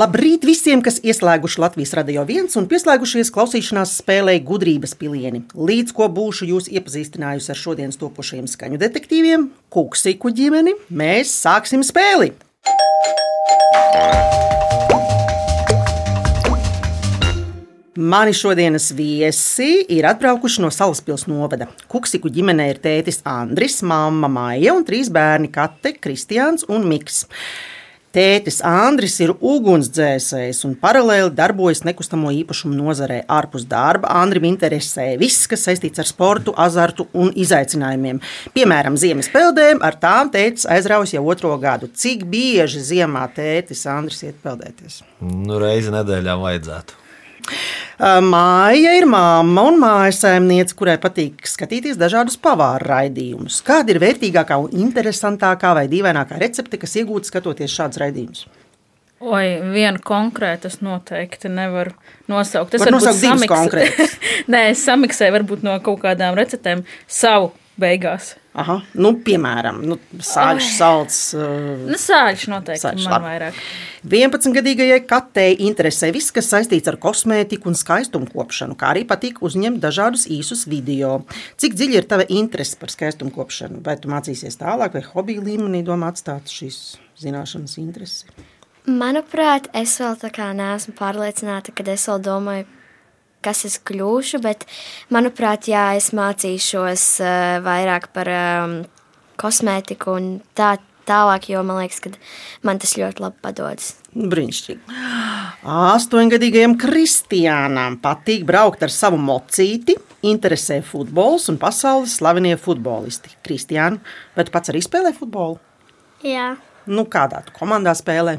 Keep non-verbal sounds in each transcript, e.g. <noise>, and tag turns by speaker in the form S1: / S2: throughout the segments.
S1: Labrīt visiem, kas ieslēguši Latvijas radio viens un pieslēgušies klausīšanās spēlē gudrības pilieni. Līdz ko būšu jūs iepazīstinājusi ar šodienas topošajiem skaņu detektīviem, Kuksiku ģimeni, mēs sāksim spēli! Mani šodienas viesi ir atbraukuši no Salaspils novada. Kuksiku ģimenē ir tētis Andris, mamma Maija un trīs bērni - Kate, Kristiāns un Miks. Tētis Andris ir ugunsdzēsējs un paralēli darbojas nekustamo īpašumu nozarē. Ārpus darba Andrim interesē viss, kas saistīts ar sportu, azartu un izaicinājumiem. Piemēram, ziemas peldēm ar tām tētis aizraujas jau otro gadu. Cik bieži ziemā tētis Andris iet peldēties?
S2: Nu, reizi nedēļā vajadzētu.
S1: Māja ir māma un mājas saimniece, kurai patīk skatīties dažādus pavāru raidījumus. Kāda ir vērtīgākā, interesantākā vai dīvainākā recepte, kas iegūta skatoties šādus raidījumus?
S3: Oi, vienu konkrētu es noteikti nevaru nosaukt. Es
S1: Var nosaukt divas konkrētas. <laughs>
S3: Nē, es samiksēju varbūt no kaut kādām receptēm savu beigās.
S1: Aha, nu, piemēram, nu, sāļš, salds. Uh,
S3: Nu, sāļš noteikti
S1: Sāļš,
S3: man
S1: labi.
S3: vairāk.
S1: 11-gadīgajai katei interesē viss, kas saistīts ar kosmētiku un skaistumkopšanu, kā arī patīk uzņemt dažādus īsus video. Cik dziļi ir tava interese par skaistumkopšanu? Vai tu mācīsies tālāk, vai hobija līmenī domā atstāt šīs zināšanas interesi?
S4: Manuprāt, es vēl tā kā neesmu pārliecināta, kad es vēl domāju, kas es kļūšu, bet, manuprāt, jā, es mācīšos uh, vairāk par um, kosmētiku un tā tālāk, jo man liekas, ka man tas ļoti labi padodas.
S1: Brīnišķīgi. Astoņgadīgajam Kristiānam patīk braukt ar savu mocīti, interesē futbols un pasaules slavenie futbolisti. Kristiāna, vai tu pats arī spēlē futbolu?
S5: Jā,
S1: Nu, kādā tu komandā spēlē?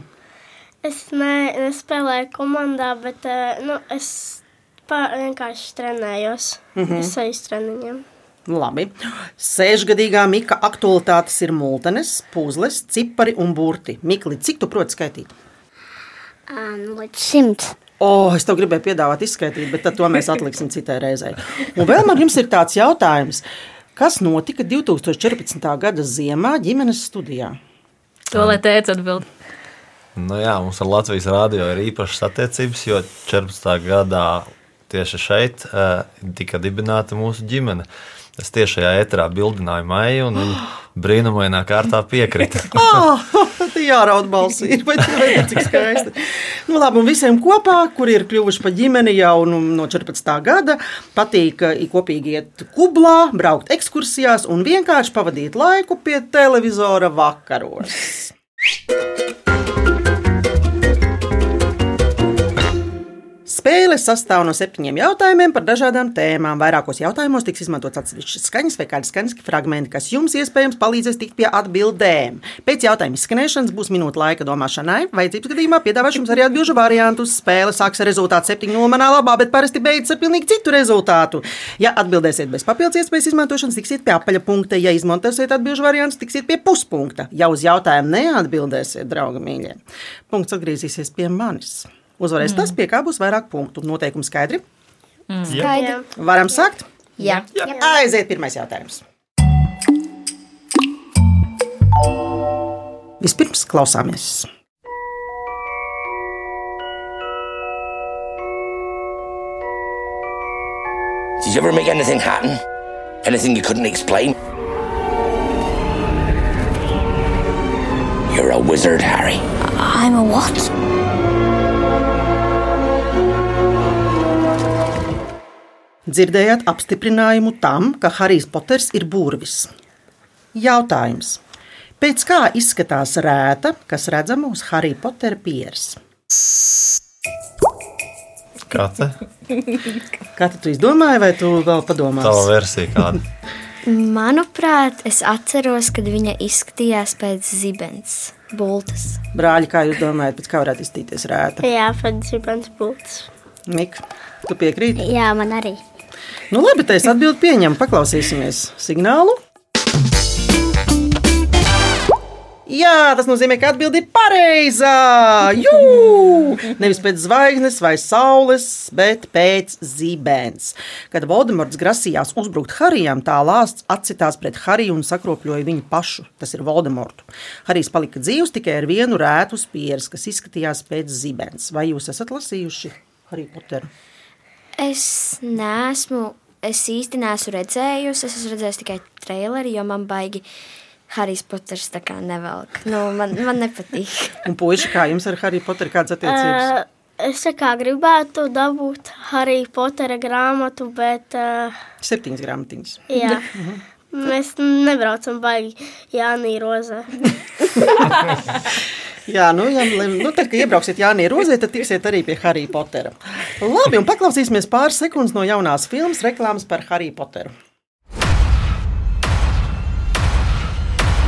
S5: es ne, nespēlēju komandā, bet eh, nu, es pa, vienkārši trenējos. Mm -hmm. Eju uz treniņiem.
S1: Labi. Sešgadīgā Mika aktualitātes ir multenes, puzles, cipari un burti. Mikli, cik tu proti skaitīt?
S6: Nu, līdz simts.
S1: Oh, es tev gribēju piedāvāt izskaidrot, bet tad to mēs atliksim citai reizei. Un vēl man jums ir tāds jautājums. Kas notika 2014. gada ziemā ģimenes studijā?
S3: To lai teica atbild.
S2: Nu, jā, mums ar Latvijas rādio ir īpašas attiecības, jo 14. gadā tieši šeit uh, tika dibināta mūsu ģimene. Es tieši šajā etrā bildināju Maiju, un viņa <gasps> brīnumainā kārtā piekrita. <laughs> <laughs>
S1: Tā jāraud balsī, vai ne? Cik skaisti. Nu, labi, un visiem kopā, kuri ir kļuvuši par ģimeni jau nu, no 14. gada, patīk eh, kopīgi iet kublā, braukt ekskursijās un vienkārši pavadīt laiku pie televizora vakaros. <laughs> Spēle sastāv no septiņiem jautājumiem par dažādām tēmām. Vairākos jautājumos tiks izmantots atsevišķas skaņas vai kādi skaņas fragmenti, kas jums iespējams palīdzēs tikt pie atbildēm. Pēc jautājuma izskanēšanas būs minūte laika domāšanai. Vajadzības gadījumā piedāvāšu jums arī atbildžu variantus. Spēle sāks ar rezultātu 7-0 manā labā, bet parasti beidzas ar pilnīgi citu rezultātu. Ja atbildēsiet bez papildus iespējas izmantošanas, tiksiet pie apaļa punkta. Ja izmantosiet atbildžu variantus, tiksiet pie puspunkta. Ja uz jautājumu neatbildēsiet, draugi mīļie, punkts atgriezīsies pie manis. Uzvarēs mm. tas, pie kā būs vairāk punktu. Noteikumi skaidri.
S4: Skaidri.
S1: Varam sākt?
S4: Jā.
S1: Jā. Aiziet, pirmais jautājums. Vispirms klausāmies.
S7: Did you ever make anything happen? Anything you couldn't explain? You're a wizard, Harry.
S6: I'm a what?
S1: Dzirdējāt apstiprinājumu tam, ka Harijs Poters ir burvis. Jautājums. Pēc kā izskatās rēta, kas redzama uz Harija Potera pieres?
S2: Kate,
S1: Kā tu izdomāji, vai tu vēl padomāsi?
S2: tava versija kāda?
S4: Manuprāt, es atceros, kad viņa izskatījās pēc zibens, bultas.
S1: Brāļi, kā jūs domājat, pēc kā varētu izskatīties rēta?
S5: Jā, ir pants būtis.
S1: Mik, tu piekrīti?
S6: Jā, man arī.
S1: Nu, labi, tā es atbildi pieņemu. Paklausīsimies signālu. Jā, tas nozīmē, ka atbilde ir pareizā. Jū! Nevis pēc zvaigznes vai saules, bet pēc zibens. Kad Voldemorts grasījās uzbrukt Harijam, tā lāsts atcitās pret Hariju un sakropļoja viņu pašu. Tas ir Voldemortu. Harijs palika dzīvs tikai ar vienu rētu spieris, kas izskatījās pēc zibens. Vai jūs esat lasījuši Hariju Poteru?
S4: Es neesmu, es īsti neesmu redzējusi. Es esmu redzējusi tikai traileri, jo man baigi Harijs Poters tā kā nevelk. Nu, man, man nepatīk. <laughs>
S1: Un puiši, kā jums ar Hariju Poteru kādas attiecības?
S5: Uh, es tā kā gribētu dabūt Harry Potera grāmatu, bet uh,
S1: Septiņas grāmatiņas.
S5: jā, mēs nebraucam baigi Jānī Rozē. <laughs>
S1: Jā, nu, ja, nu tad, kad iebrauksiet Jānis Rozē, tad tiksiet arī pie Harija Potera. Labi, un paklausīsimies pāris sekundes no jaunās filmas reklāmas par Hariju Poteru.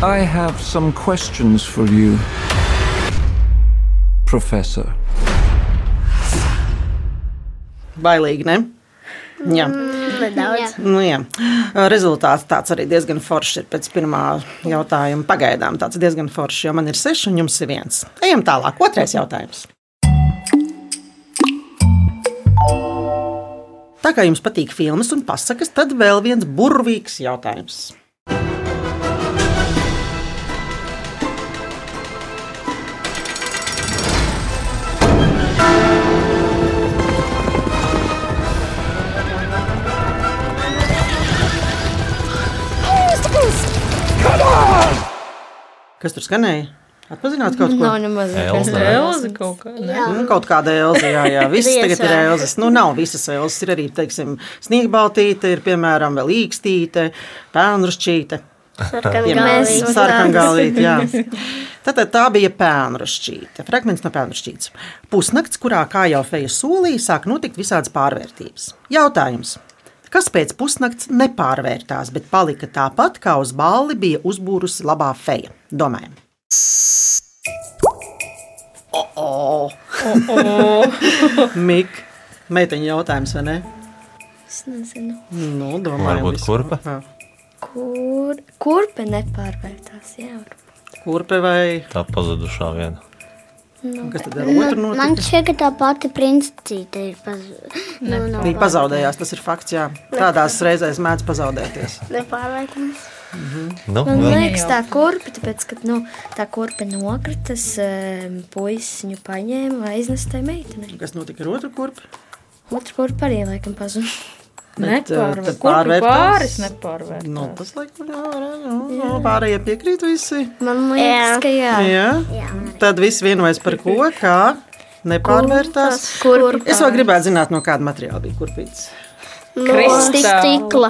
S8: I have some questions for you, Professor.
S1: Bailīgi, ne? Jā.
S5: Nedaudz.
S1: Nu, jā. Rezultāts tāds arī diezgan foršs ir pēc pirmā jautājuma. Pagaidām tāds diezgan foršs, jo man ir seši un jums ir viens. Ejam tālāk. Otrais jautājums. Tā kā jums patīk filmas un pasakas, tad vēl viens burvīgs jautājums. Kas tur skanēja? Atpazināt kaut ko?
S4: Nemaz
S2: Elza.
S3: Elza kaut kā.
S1: Nu, kaut kāda elza, jā, jā. Visas tagad ir elzas. Nu, nav visas elzas. Ir arī, teiksim, sniegbaltīte, ir piemēram vēl īkstīte, pēnrušķīte. Sarkangalīte, jā. Tātad tā bija pēnrušķīte. Fragments no pēnrušķītes. Pusnakts, kurā, kā jau feja solīja, sāk notikt visādas pārvērtības. Jautājums. Kas pēc pusnakts nepārvērtās, bet palika tāpat, kā uz balli bija uzbūrusi labā feja? Domājam. Oh, oh. <laughs> Mik, meiteņa jautājums, vai ne?
S4: Es nezinu.
S1: Nu, domāju,
S2: Varbūt kurpe?
S4: Kur, kurpe nepārvērtās? Jā,
S1: Kurpe vai
S2: Tā pazudušā viena.
S1: kas tad ar otru
S6: Man
S1: notika?
S6: šķiet, ka tā pati princesīte ir pazudusi. Nu, no
S1: Viņa pazaudējās, tas ir fakts, jā. Tādās reizēs mēdz pazaudēties.
S5: Nepārvērtams.
S2: Nu,
S4: Man
S2: vēl.
S4: liekas, tā kurpe, tāpēc, ka nu, tā kurpe nokrita, um, puisis viņu paņēma, aiznesa tai meitenei.
S1: Kas notika ar otru kurpi?
S4: Otra kurpe arī laikam pazuda.
S1: Bet, eh,
S3: Nepārvērtās.
S1: tad
S3: Kur
S1: pārvērtās?
S3: pāris nepārvērtās?
S1: Nu, tas laikam jā, nu, nu, pārējie piekrīt visi.
S4: Man liekas, ka jā.
S1: Jā. Tad viss vienojas par ko, kā nepārvērtās.
S4: Kurpe.
S1: Es vēl gribētu zināt, no kāda materiāla bija kurpīts.
S5: Stikla.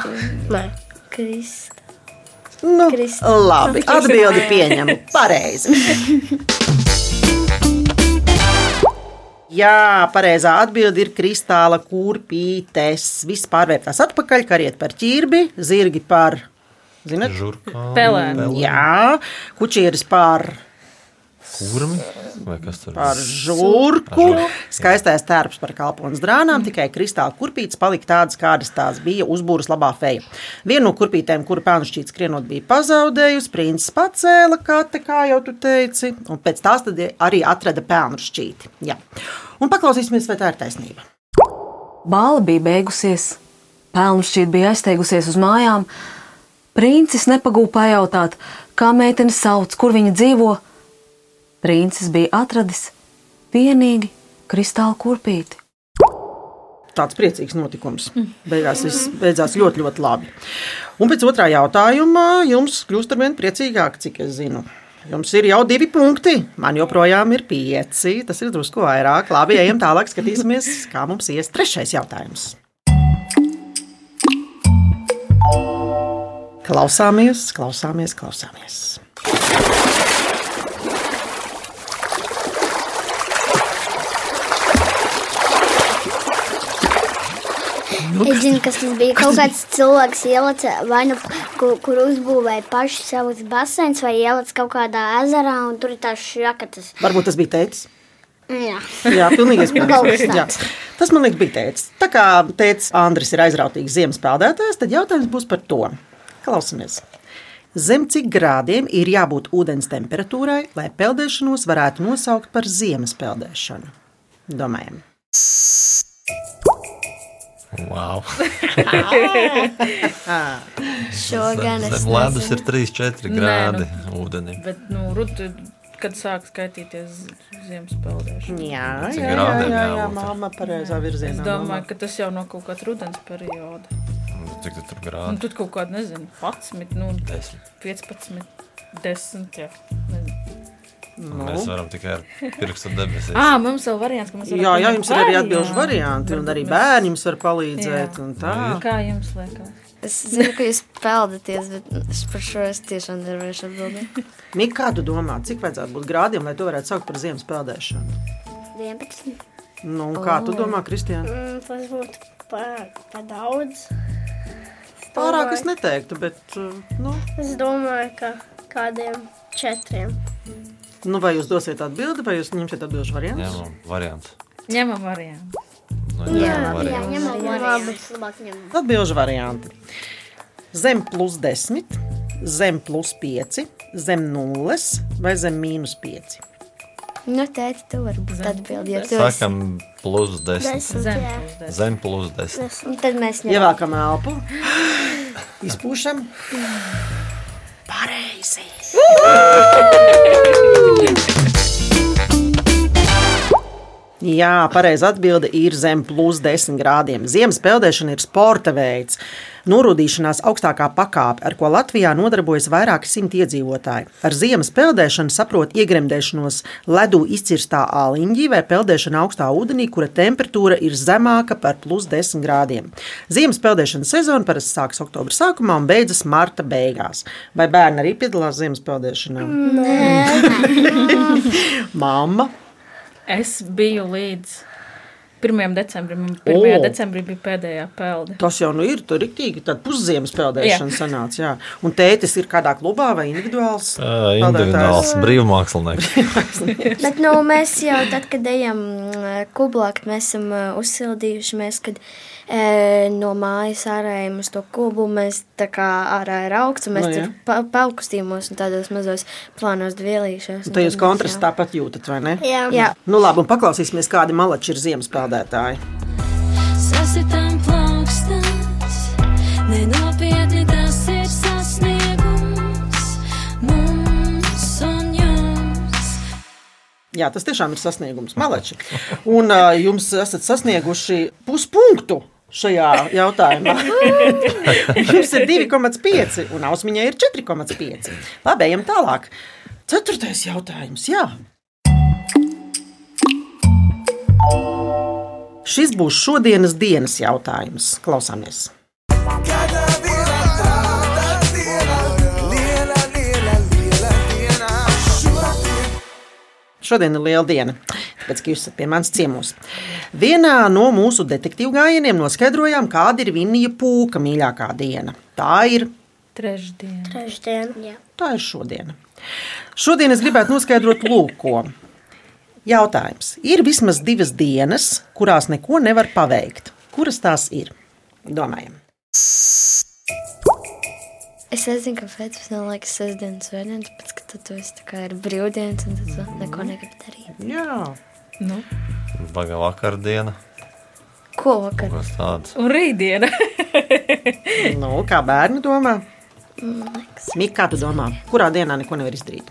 S5: Nē.
S4: Krist.
S1: Nu,
S4: Kristi.
S1: labi, atbildi pieņemu. <laughs> Pareizi. <laughs> Jā, pareizā atbilde ir kristāla kurpītes. Viss pārvērtās atpakaļ, kariet par ķirbi, zirgi par, zinat,
S2: Žurkā.
S3: Pelēni.
S1: jā, kučieris par,
S2: Kurmi? Vai kas tur
S1: par žurku, skaistais tērps par kalpones drānām, tikai kristāla kurpītes palika tādas, kādas tās bija uzbūras labā feja. Viena no kurpītēm, kuru pēnu šķīts skrienot, bija pazaudējusi, princis pacēla kate, kā jau tu teici, un pēc tās tad arī atrada pēnu šķīti. Jā. Un paklausīsimies, vai tā ir taisnība.
S9: Bāla bija beigusies, pelnu šķiet bija aizteigusies uz mājām. Princis nepagūpa pajautāt, kā meitene sauc, kur viņa dzīvo. Princis bija atradis vienīgi kristāla kurpīti.
S1: Tāds priecīgs notikums. Beigās viss beidzās ļoti, ļoti labi. Un pēc otrā jautājuma jums kļūst ar vien priecīgāk, cik es zinu. Jums ir jau divi punkti, man joprojām ir pieci. Tas ir drusku vairāk. Labi, ejam tālāk, skatīsimies, kā mums ies trešais jautājums. Klausāmies, klausāmies, klausāmies.
S6: Es zinu, kas tas bija. Kaut kāds cilvēks ielica vai nu, kur, kur uzbūvēja pašu savus basēnus, vai ielica kaut kādā ezerā, un tur ir tās šakatas.
S1: Varbūt tas bija teicis.
S6: Jā.
S1: Jā, pilnīgi <laughs>
S6: kas
S1: iespējams. Tas man liekas, bija teicis. Tā kā teicis Andris ir aizrautīgs ziemas peldētājs, tad jautājums būs par to. Klausamies. Zem cik grādiem ir jābūt ūdens temperatūrai, lai peldēšanos varētu nosaukt par ziemas peldēšanu? Domājam.
S2: Wow. <laughs>
S4: Šo gan es
S2: ledus ir 3-4
S3: Nē,
S2: grādi
S3: nu,
S2: ūdenī.
S3: Bet, nu, Ruta, kad sāk skaitīties ziemas peldēšana?
S1: Jā, jā, jā, jā, jā māma pareizā
S3: Es
S1: virzienā.
S3: domāju, ka tas jau no kaut kāda rudens perioda.
S2: Cik tu tur grādi?
S3: tur kaut kāda, nezinu, 11, nu,
S2: 10.
S3: 15, 10. Jā, nezinu.
S1: Nu.
S2: Mēs varam tikai ar pirkstu debesīs.
S3: Ah, mums vēl variants, ka mēs varam
S1: Jā, jā, jums ir arī atbildīgi varianti, un arī bērni jums var palīdzēt. Tā.
S3: Kā jums liekas?
S4: Es zinu, ka jūs peldaties, bet es par šo es tiešām nevarēšu atbildēt.
S1: Mika, kā tu domā, cik vajadzētu būt grādiem, lai to varētu saukt par ziemas peldēšanu?
S6: 11.
S1: Nu, kā tu domā, Kristiāna?
S5: Mm, tas būtu par, par daudz.
S1: Pārāk es neteiktu, bet uh, nu,
S5: Es domāju, ka kādiem četriem.
S1: Nu, vai jūs dosiet atbildi, vai jūs ņemsiet atbildžu variantu?
S2: Ņemam variantu.
S3: Ņemam variantu.
S2: Nu,
S6: Jā,
S2: ņemam variantu.
S6: ņemam variantu.
S1: Atbilžu varianti. Zem plus 10, zem plus 5, zem 0 vai zem mīnus 5.
S4: Nu, tēti, tu vari būt atbildi, ja tu esi.
S2: Sākam plus 10.
S5: Desmit,
S3: Zem plus desmit.
S2: Zem plus 10.
S4: Un tad mēs ņemam.
S1: Ievākam elpu, izpūšam. Pareizi! <laughs> Jā, pareizi atbilde ir zem plus 10 grādiem. Ziemas peldēšana ir sporta veids. Norūdīšanās augstākā pakāpe, ar ko Latvijā nodarbojas vairāki simti iedzīvotāji. Ar ziemas peldēšanu saprot iegremdēšanos ledū izcirstā āliņģī vai peldēšana augstā ūdenī, kura temperatūra ir zemāka par plus 10 grādiem. Ziemas peldēšanas sezona parasti sākas oktobra sākumā un beidzas marta beigās. Vai bērni arī piedalās ziemas peldēšanā? <laughs> Mamma!
S3: Es biju līdz 1. decembrim. un 1.
S1: O!
S3: decembrī bija pēdējā pelde.
S1: Tas jau nu ir tur rīktīgi. Tad pusziemas peldēšana sanāca. Jā. Un tētis ir kādā klubā vai individuāls?
S2: Ā, Individuāls brīvmākslinieks. <laughs>
S4: Bet nu, mēs jau tad, kad ejam kublākt, mēs esam ā, uzsildījušies, kad e, no mājas ārējiem uz to kubu mēs tā kā ārā ir augsts, un mēs
S1: Nu,
S4: no,
S1: jā.
S4: tur pa, paukstījumos un tādos mazos plānos dvielīšos.
S1: Tad jūs kontrastu tāpat jūtat, vai ne?
S5: Jā.
S4: Jā.
S1: Nu, labi, un paklausīsimies, kādi malači ir ziemas peldētāji.
S10: Sasitām plaukstas, nenopietni tas ir sasniegums mums un jums.
S1: Jā, tas tiešām ir sasniegums, malači. Un uh, jums esat sasnieguši puspunktu. Šajā jautājumā <laughs> jums ir 2,5 un ausmiņai ir 4,5. Labi, ejam tālāk. Ceturtais jautājums. Jā. Šis būs šodienas dienas jautājums. Klausāmies! Šodien ir liela diena, tāpēc, ka jūs esat pie manis ciemos. Vienā no mūsu detektīvu gājieniem noskaidrojām, kāda ir Vinija pūka mīļākā diena. Tā ir,
S3: Trešdien.
S5: Trešdien.
S6: Jā.
S1: tā ir šodiena. Šodien es gribētu noskaidrot, lūko. Jautājums. Ir vismaz divas dienas, kurās neko nevar paveikt. Kuras tās ir? Domājam.
S4: Es nezinu, kāpēc tas man liekas sestdienas svētdienas, tāpēc, ka tad tu esi tā kā ir brīvdienas un tad tu neko negribi darīt.
S1: Jā,
S3: Nu.
S2: Baga vakardiena.
S4: Ko vakar?
S2: Kas tāds?
S3: Un rītdiena.
S1: nu, kā bērni domā?
S4: Liekas.
S1: Mika, kā tu domā, kurā dienā neko nevar izdarīt?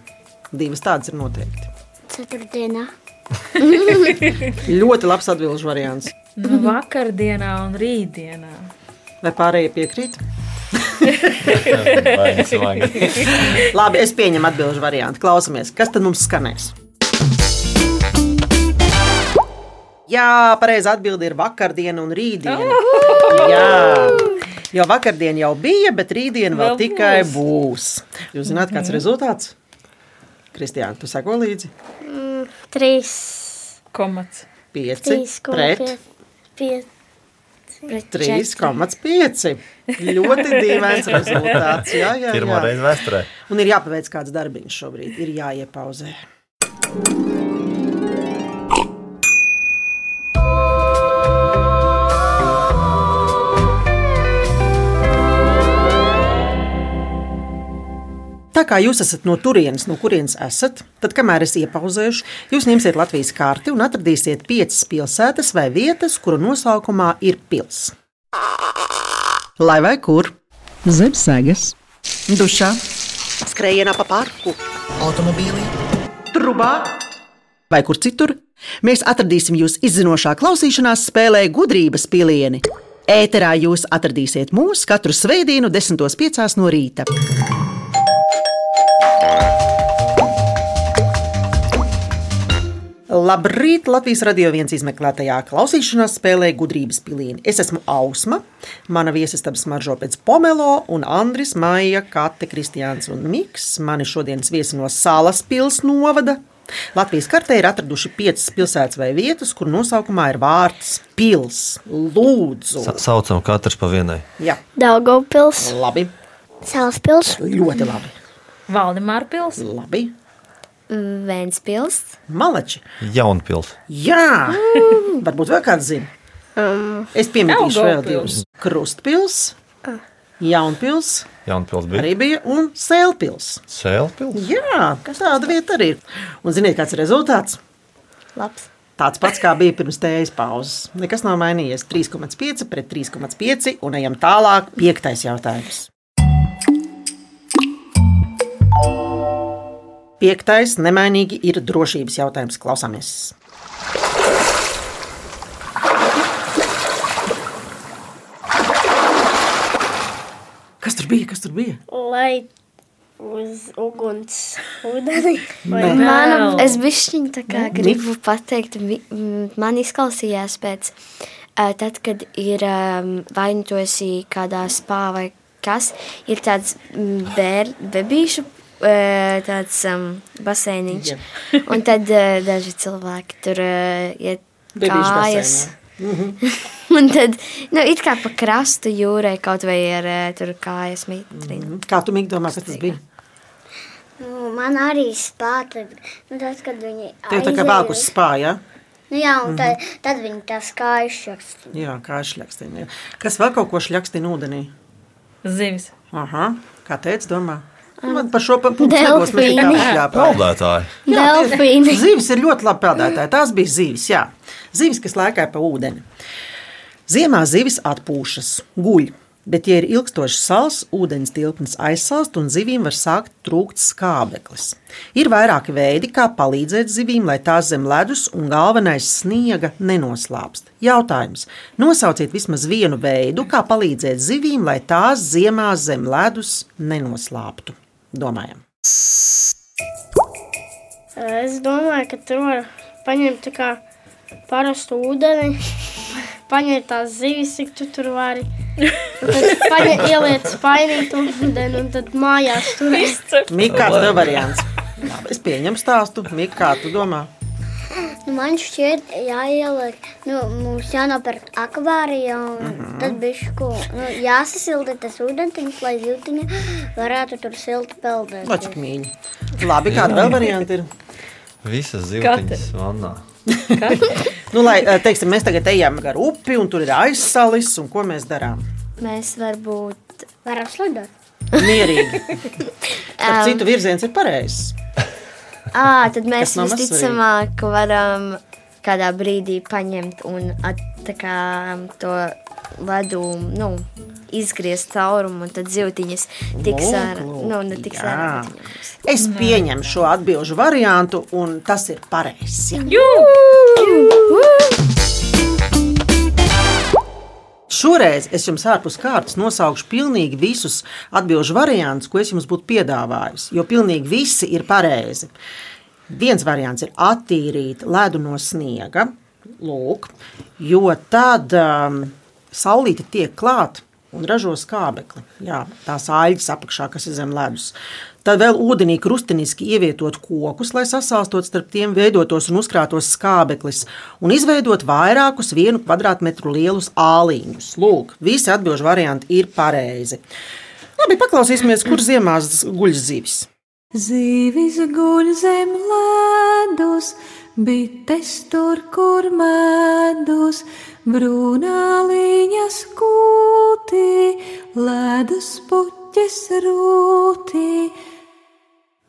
S1: Divas tādas ir noteikti.
S6: Ceturtdienā. <laughs>
S1: Ļoti labs atbildžu variants.
S3: nu, vakardienā un rītdienā.
S1: Vai pārējie piekrīt? <laughs> Labi, es pieņemu atbildžu variantu. Klausamies, kas tad mums skanēs? Jā, pareizi atbildi ir vakardiena un rītdiena. Jā, jo vakardiena jau bija, bet rītdiena vēl
S3: Vēl
S1: tikai
S3: būs.
S1: būs. Jūs zināt, kāds ir rezultāts? Kristiāna, tu seko līdzi?
S5: Mm, trīs.
S3: Komats.
S1: Pieci
S5: Trīs. ko
S1: pret
S5: pie- pie-
S4: Pret
S1: 3,5. Ļoti <laughs> dīvains rezultāts. Jā, jā,
S2: Pirmā
S1: jā.
S2: reize vēsturē.
S1: Un ir jāpaveic kāds darbiņš šobrīd. Ir jāiepauzē. Tā kā jūs esat no turienes, no kurienes esat, tad, kamēr es iepauzēšu, jūs ņemsiet Latvijas karti un atradīsiet piecas pilsētas vai vietas, kuru nosaukumā ir pils. Lai vai kur?
S11: Zem sēgas,
S1: Dušā, skrējienā pa parku, automobīlī, trubā vai kur citur. Mēs atradīsim jūs izzinošā klausīšanās spēlē gudrības pilieni. Ēterā jūs atradīsiet mūs katru svētdienu, 10.5. no rīta. Labrīt! Latvijas radio viens izmeklētajā klausīšanās spēlē gudrības pilīni. Es esmu Ausma, mana viesistabas smaržo pēc Pomelo, un Andris, Maija, Kate, Kristiāns un Miks. Mani šodienas viesi no Salas pils novada. Latvijas kartē ir atraduši piecas pilsētas vai vietas, kur nosaukumā ir vārds pils. Lūdzu!
S2: Sa saucam katrs pa vienai.
S1: Jā,
S5: Daugavpils,
S1: labi,
S6: Salaspils,
S1: ļoti labi.
S3: Valdemāra pils.
S1: labi.
S4: Vēnspils,
S1: Malači!
S2: Jaunpils.
S1: Jā, varbūt vēl kāds zina.
S5: um,
S1: Es pieminēšu vēl divus. Krustpils, Jaunpils,
S2: Jaunpils bija.
S1: arī bija un Sēlpils.
S2: Sēlpils.
S1: Jā, tāda vieta arī ir. Un ziniet, kāds ir rezultāts?
S4: labs.
S1: Tāds pats kā bija pirms tējas pauzes. Nekas nav mainījies. 3,5 pret 3,5 un ejam tālāk. Piektais jautājums. Piektais nemainīgi ir drošības jautājums. Klausāmies! Kas tur bija? Kas tur bija?
S5: lai uz uguns ūdeni.
S1: Nē.
S3: Vēl.
S4: es bišķiņ tā kā
S1: Ne?
S4: gribu pateikt, man izklausījās pēc, tad, kad ir vai nu tu esi kādā spā vai kas, ir tāds bēr, bebīšu tāds um, baseiniņš. <laughs> Un tad ā, daži cilvēki tur ā, iet kājas.
S1: baseinā. <laughs>
S4: Un tad, nu, it kā pa krastu jūrai kaut vai ar ā, tur kājas mitrinu.
S1: Kā tu Mīgi, domā, kas tas bija?
S6: nu, man arī spāta. Nu, tad, kad viņi
S1: Tev tā kā vēl uz spāja.
S6: Nu, jā, un tad, tad viņi tā skaišķaks.
S1: Jā, kā šļakstina. Kas vēl kaut ko šļakstina ūdenī?
S3: Zivis.
S1: Aha, kā teica, domā. Man par šo jāpārāk.
S2: Peldētāji.
S6: Delfīni.
S1: Zivis ir ļoti labi peldētāji. Tās bija zivis, jā. Zivis, kas lēkāja pa ūdeni. Ziemā zivis atpūšas, guļ. Bet, ja ir ilgstošs sals, ūdens tilpnes aizsalst un zivīm var sākt trūkt skābeklis. Ir vairāki veidi, kā palīdzēt zivīm, lai tās zem ledus un galvenais sniega nenoslāpst. Jautājums. Nosauciet vismaz vienu veidu, kā palīdzēt zivīm, lai tās ziemā zem ledus nenoslāptu. Domājam.
S5: Es domāju, ka tur var paņemt tā kā parastu ūdeni, <laughs> paņemt tās zivis, cik tu tur vari. Tad paņem, <laughs> ieliec spainīt ūdeni un tad mājās turēs.
S1: Mika, kāds tev variants? Labi, es pieņemu stāstu. Mika, kā tu domā?
S6: Nu, man šķiet, jāieliek, nu, mums jānopērk akvārija, un
S1: Mhm.
S6: -huh. tad bišku, nu, jāsasilda tas ūdentiņš, lai ziltiņa varētu tur silti peldēt.
S1: Cik mīļi? Labi, kāda vēl varianta ir?
S2: Visas zivtiņas vannā.
S1: Nu, lai, eh, teiksim, mēs tagad ejam gar upi, un tur ir aizsalis, un ko mēs darām?
S4: Mēs varbūt
S6: Varam slidot.
S1: Mierīgi. <laughs> Ar
S4: Um,
S1: citu virziens ir pareizs.
S4: Ā, <laughs> tad mēs visticamāk varam kādā brīdī paņemt un at, tā kā, to ledu nu, izgriezt caurumu, un tad zivtiņas tiks ārā. Nu, ne tiks ārā.
S1: Es pieņemu šo atbildžu variantu, un tas ir pareizs. jā. Šoreiz es jums ārpus kārtas nosaukšu pilnīgi visus atbildžu variantus, ko es jums būtu piedāvājis. Jo pilnīgi visi ir pareizi. Viens variants ir attīrīt ledu no sniega, lūk, jo tad um, saulīte tiek klāta un ražo skābekli. Jā, tās aļģes apakšā, kas ir zem ledus. Tad vēl ūdenī krustiniski ievietot kokus, lai sasāstot starp tiem veidotos un uzkrātos skābeklis, un izveidot vairākus vienu kvadrātmetru lielus āliņus. Lūk, visi atbildžu varianti ir pareizi. Labi, paklausīsimies, kur ziemā z- guļ zivis.
S10: Zīvis guļ zem ledus, bites tur, kur medus, brūnā līņas kūtī, ledus puķis rūtī.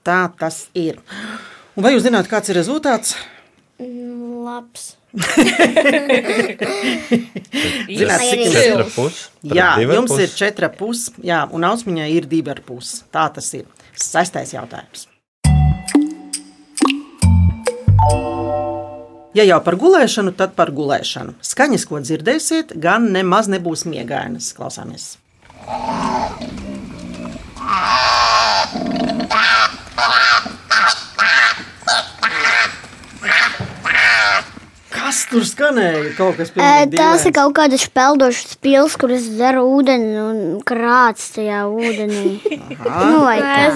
S1: Tā tas ir. Un vai jūs zināt, kāds ir rezultāts?
S5: Labs. <laughs>
S1: Zināt, cik jums
S2: Četri
S1: ir?
S2: pus,
S1: Jā, jums
S2: pus.
S1: ir četri pusi, jā, un ausmiņai ir divi ar pusi. Tā tas ir. Sestais jautājums. Ja jau par gulēšanu, tad par gulēšanu. Skaņas, ko dzirdēsiet, gan nemaz nebūs miegainas. Klausāmies! Kas tur skanēja? Kaut kas pilnīgi
S6: Tās ir kaut kādas peldošas pils, kuras dara ūdeni un krāts tajā ūdenī. <laughs> nu, vai kā?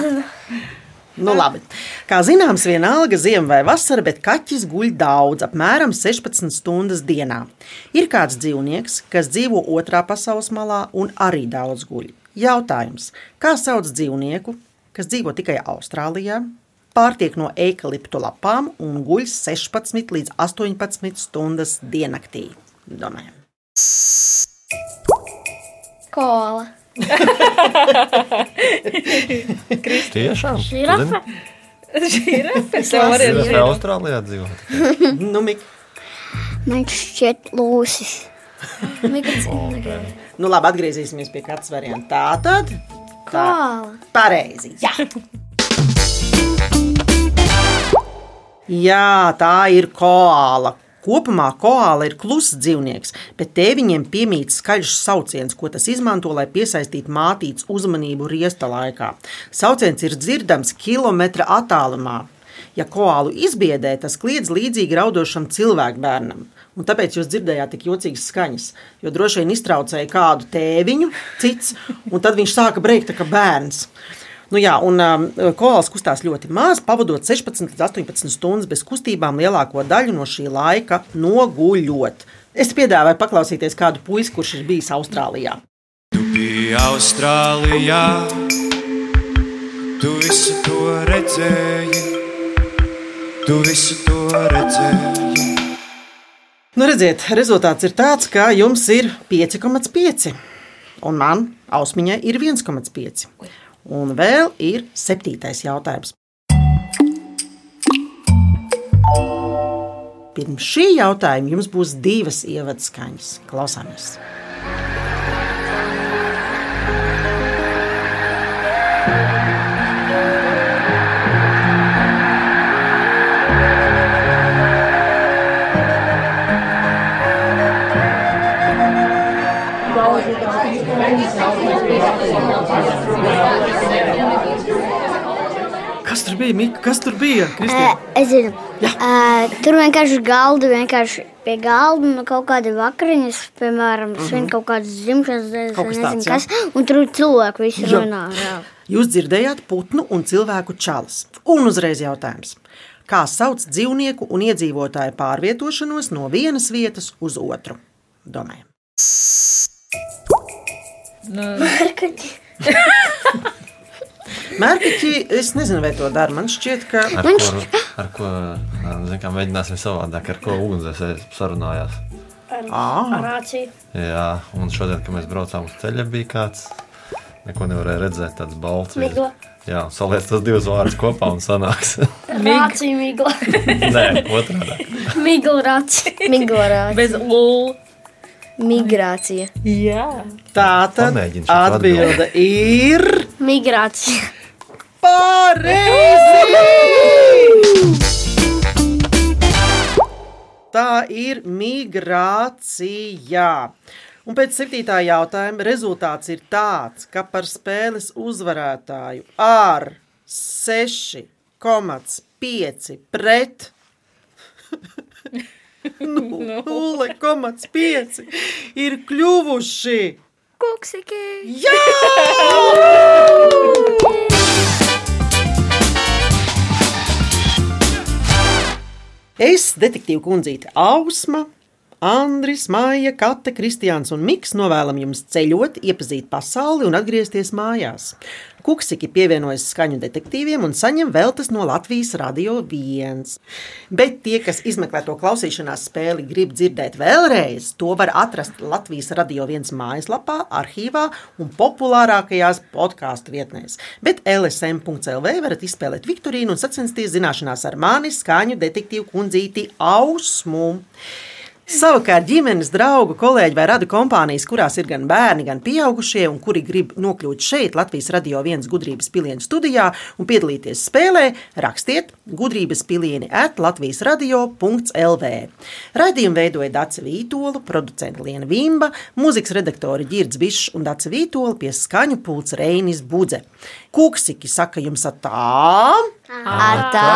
S1: Nu, labi. Kā zināms, vienalga ziema vai vasara, bet kaķis guļ daudz, apmēram 16 stundas dienā. Ir kāds dzīvnieks, kas dzīvo otrā pasaules malā un arī daudz guļ. Jautājums, kā sauc dzīvnieku, kas dzīvo tikai Austrālijā, pārtiek no eikaliptu lapām un guļ 16 līdz 18 stundas diennaktī? Domājam.
S5: Kola.
S2: Tiešām?
S5: Žirafe.
S3: Žirafe.
S2: Tev arī ir Austrālijā dzīvo.
S1: nu, Mik.
S6: Man šķiet lūsis.
S1: Nu, labi, atgriezīsimies pie katras varianta. Tā tad.
S6: Koala.
S1: Pareizi. Jā. Jā, tā ir koala. Kopumā koala ir kluss dzīvnieks, bet tēviņiem piemīt skaļš sauciens, ko tas izmanto, lai piesaistītu mātītes uzmanību riesta laikā. Sauciens ir dzirdams kilometra attālumā. Ja koālu izbiedē, tas kliedz līdzīgi raudošam cilvēkbērnam. Un tāpēc jūs dzirdējāt tik jocīgas skaņas. Jo droši vien iztraucēja kādu tēviņu, cits, un tad viņš sāka brēkt kā bērns. Nu jā, un um, koāls kustās ļoti maz, pavadot 16 līdz 18 stundas bez kustībām, lielāko daļu no šī laika noguļot. Es piedāvāju paklausīties kādu puisi, kurš ir bijis Austrālijā.
S12: Bija Austrālijā, tu visu to redzēji, tu visu to redzēji.
S1: Nu, redziet, rezultāts ir tāds, ka jums ir 5,5 un man ausmiņai ir 1,5. Un vēl ir septītais jautājums. Pirms šī jautājuma jums būs divas ievadskaņas. Klausāmies! Kas tur bija? Mika? Kas tur bija? Kristīna?
S6: Es zinu, Ē, tur vienkārši galda, vienkārši pie galda un kaut kāda vakariņas, piemēram,
S1: Mhm.
S6: svin kaut kādas dzimšanas dienas,
S1: kas
S6: vai nezinu
S1: tāds, jā.
S6: kas, un tur cilvēki visi
S1: Jā.
S6: runā. Jā.
S1: Jūs dzirdējāt putnu un cilvēku čalas. Un uzreiz jautājums. Kā sauc dzīvnieku un iedzīvotāju pārvietošanos no vienas vietas uz otru? Domājam. <laughs> Mērķi, es nezinu, vai to dara. Man šķiet, ka
S2: Ar ko, ar ko zin, kā, mēģināsim savādāk, ar ko ugunsdzēsēji sarunājās.
S5: Ar, ar rāciju.
S2: Jā, un šodien, kad mēs braucām uz ceļa, bija kāds. Neko nevarēja redzēt, tāds balts.
S5: Migla.
S2: Jā, saliec tos divus vārdus kopā un sanāks. <laughs>
S5: Rācija migla. <laughs>
S2: Nē, otrādi.
S5: Migla rācija.
S6: Migrācija.
S3: Bez lūl.
S6: Migrācija.
S3: Jā.
S1: tā tad atbilde ir
S5: Migrācija.
S1: Pareizi! Tā ir migrācija. Un pēc septītā jautājuma rezultāts ir tāds, ka par spēles uzvarētāju ar 6,5 pret <laughs> 0,5 ir kļuvuši.
S6: Kuksiki.
S1: Jā! <laughs> Es, detektīva kundzīte Ausma, Andris, Maija, Kate, Kristiāns un Miks novēlam jums ceļot, iepazīt pasauli un atgriezties mājās. Kuksiki pievienojas skaņu detektīviem un saņem veltes no Latvijas Radio 1. Bet tie, kas izmeklē to klausīšanās spēli, grib dzirdēt vēlreiz, to var atrast Latvijas Radio 1 mājaslapā, arhīvā un populārākajās podkāstu vietnēs. Bet LSM.CLV varat izspēlēt Viktorīnu un sacensties zināšanās ar mani skaņu detektīvu kundzīti Ausmu. Savukārt ģimenes, draugu, kolēģi vai radu kompānijas, kurās ir gan bērni, gan pieaugušie, un kuri grib nokļūt šeit, Latvijas radio viens gudrības pilienu studijā un piedalīties spēlē, rakstiet gudrības pilieni at Latvijas radio.lv. Raidījumu veidoja Dace Vītola, producenta Liena Vimba, mūzikas redaktori Girds Bišs un Dace Vītola pie skaņu pults Reinis Budze. Kūksiki saka jums atā!
S4: Atā!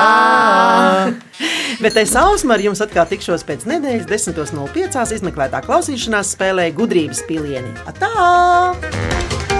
S1: Bet es ausmu ar jums atkal tikšos pēc nedēļas 10.05. izmeklētā klausīšanās spēlē gudrības pilieni. Atā!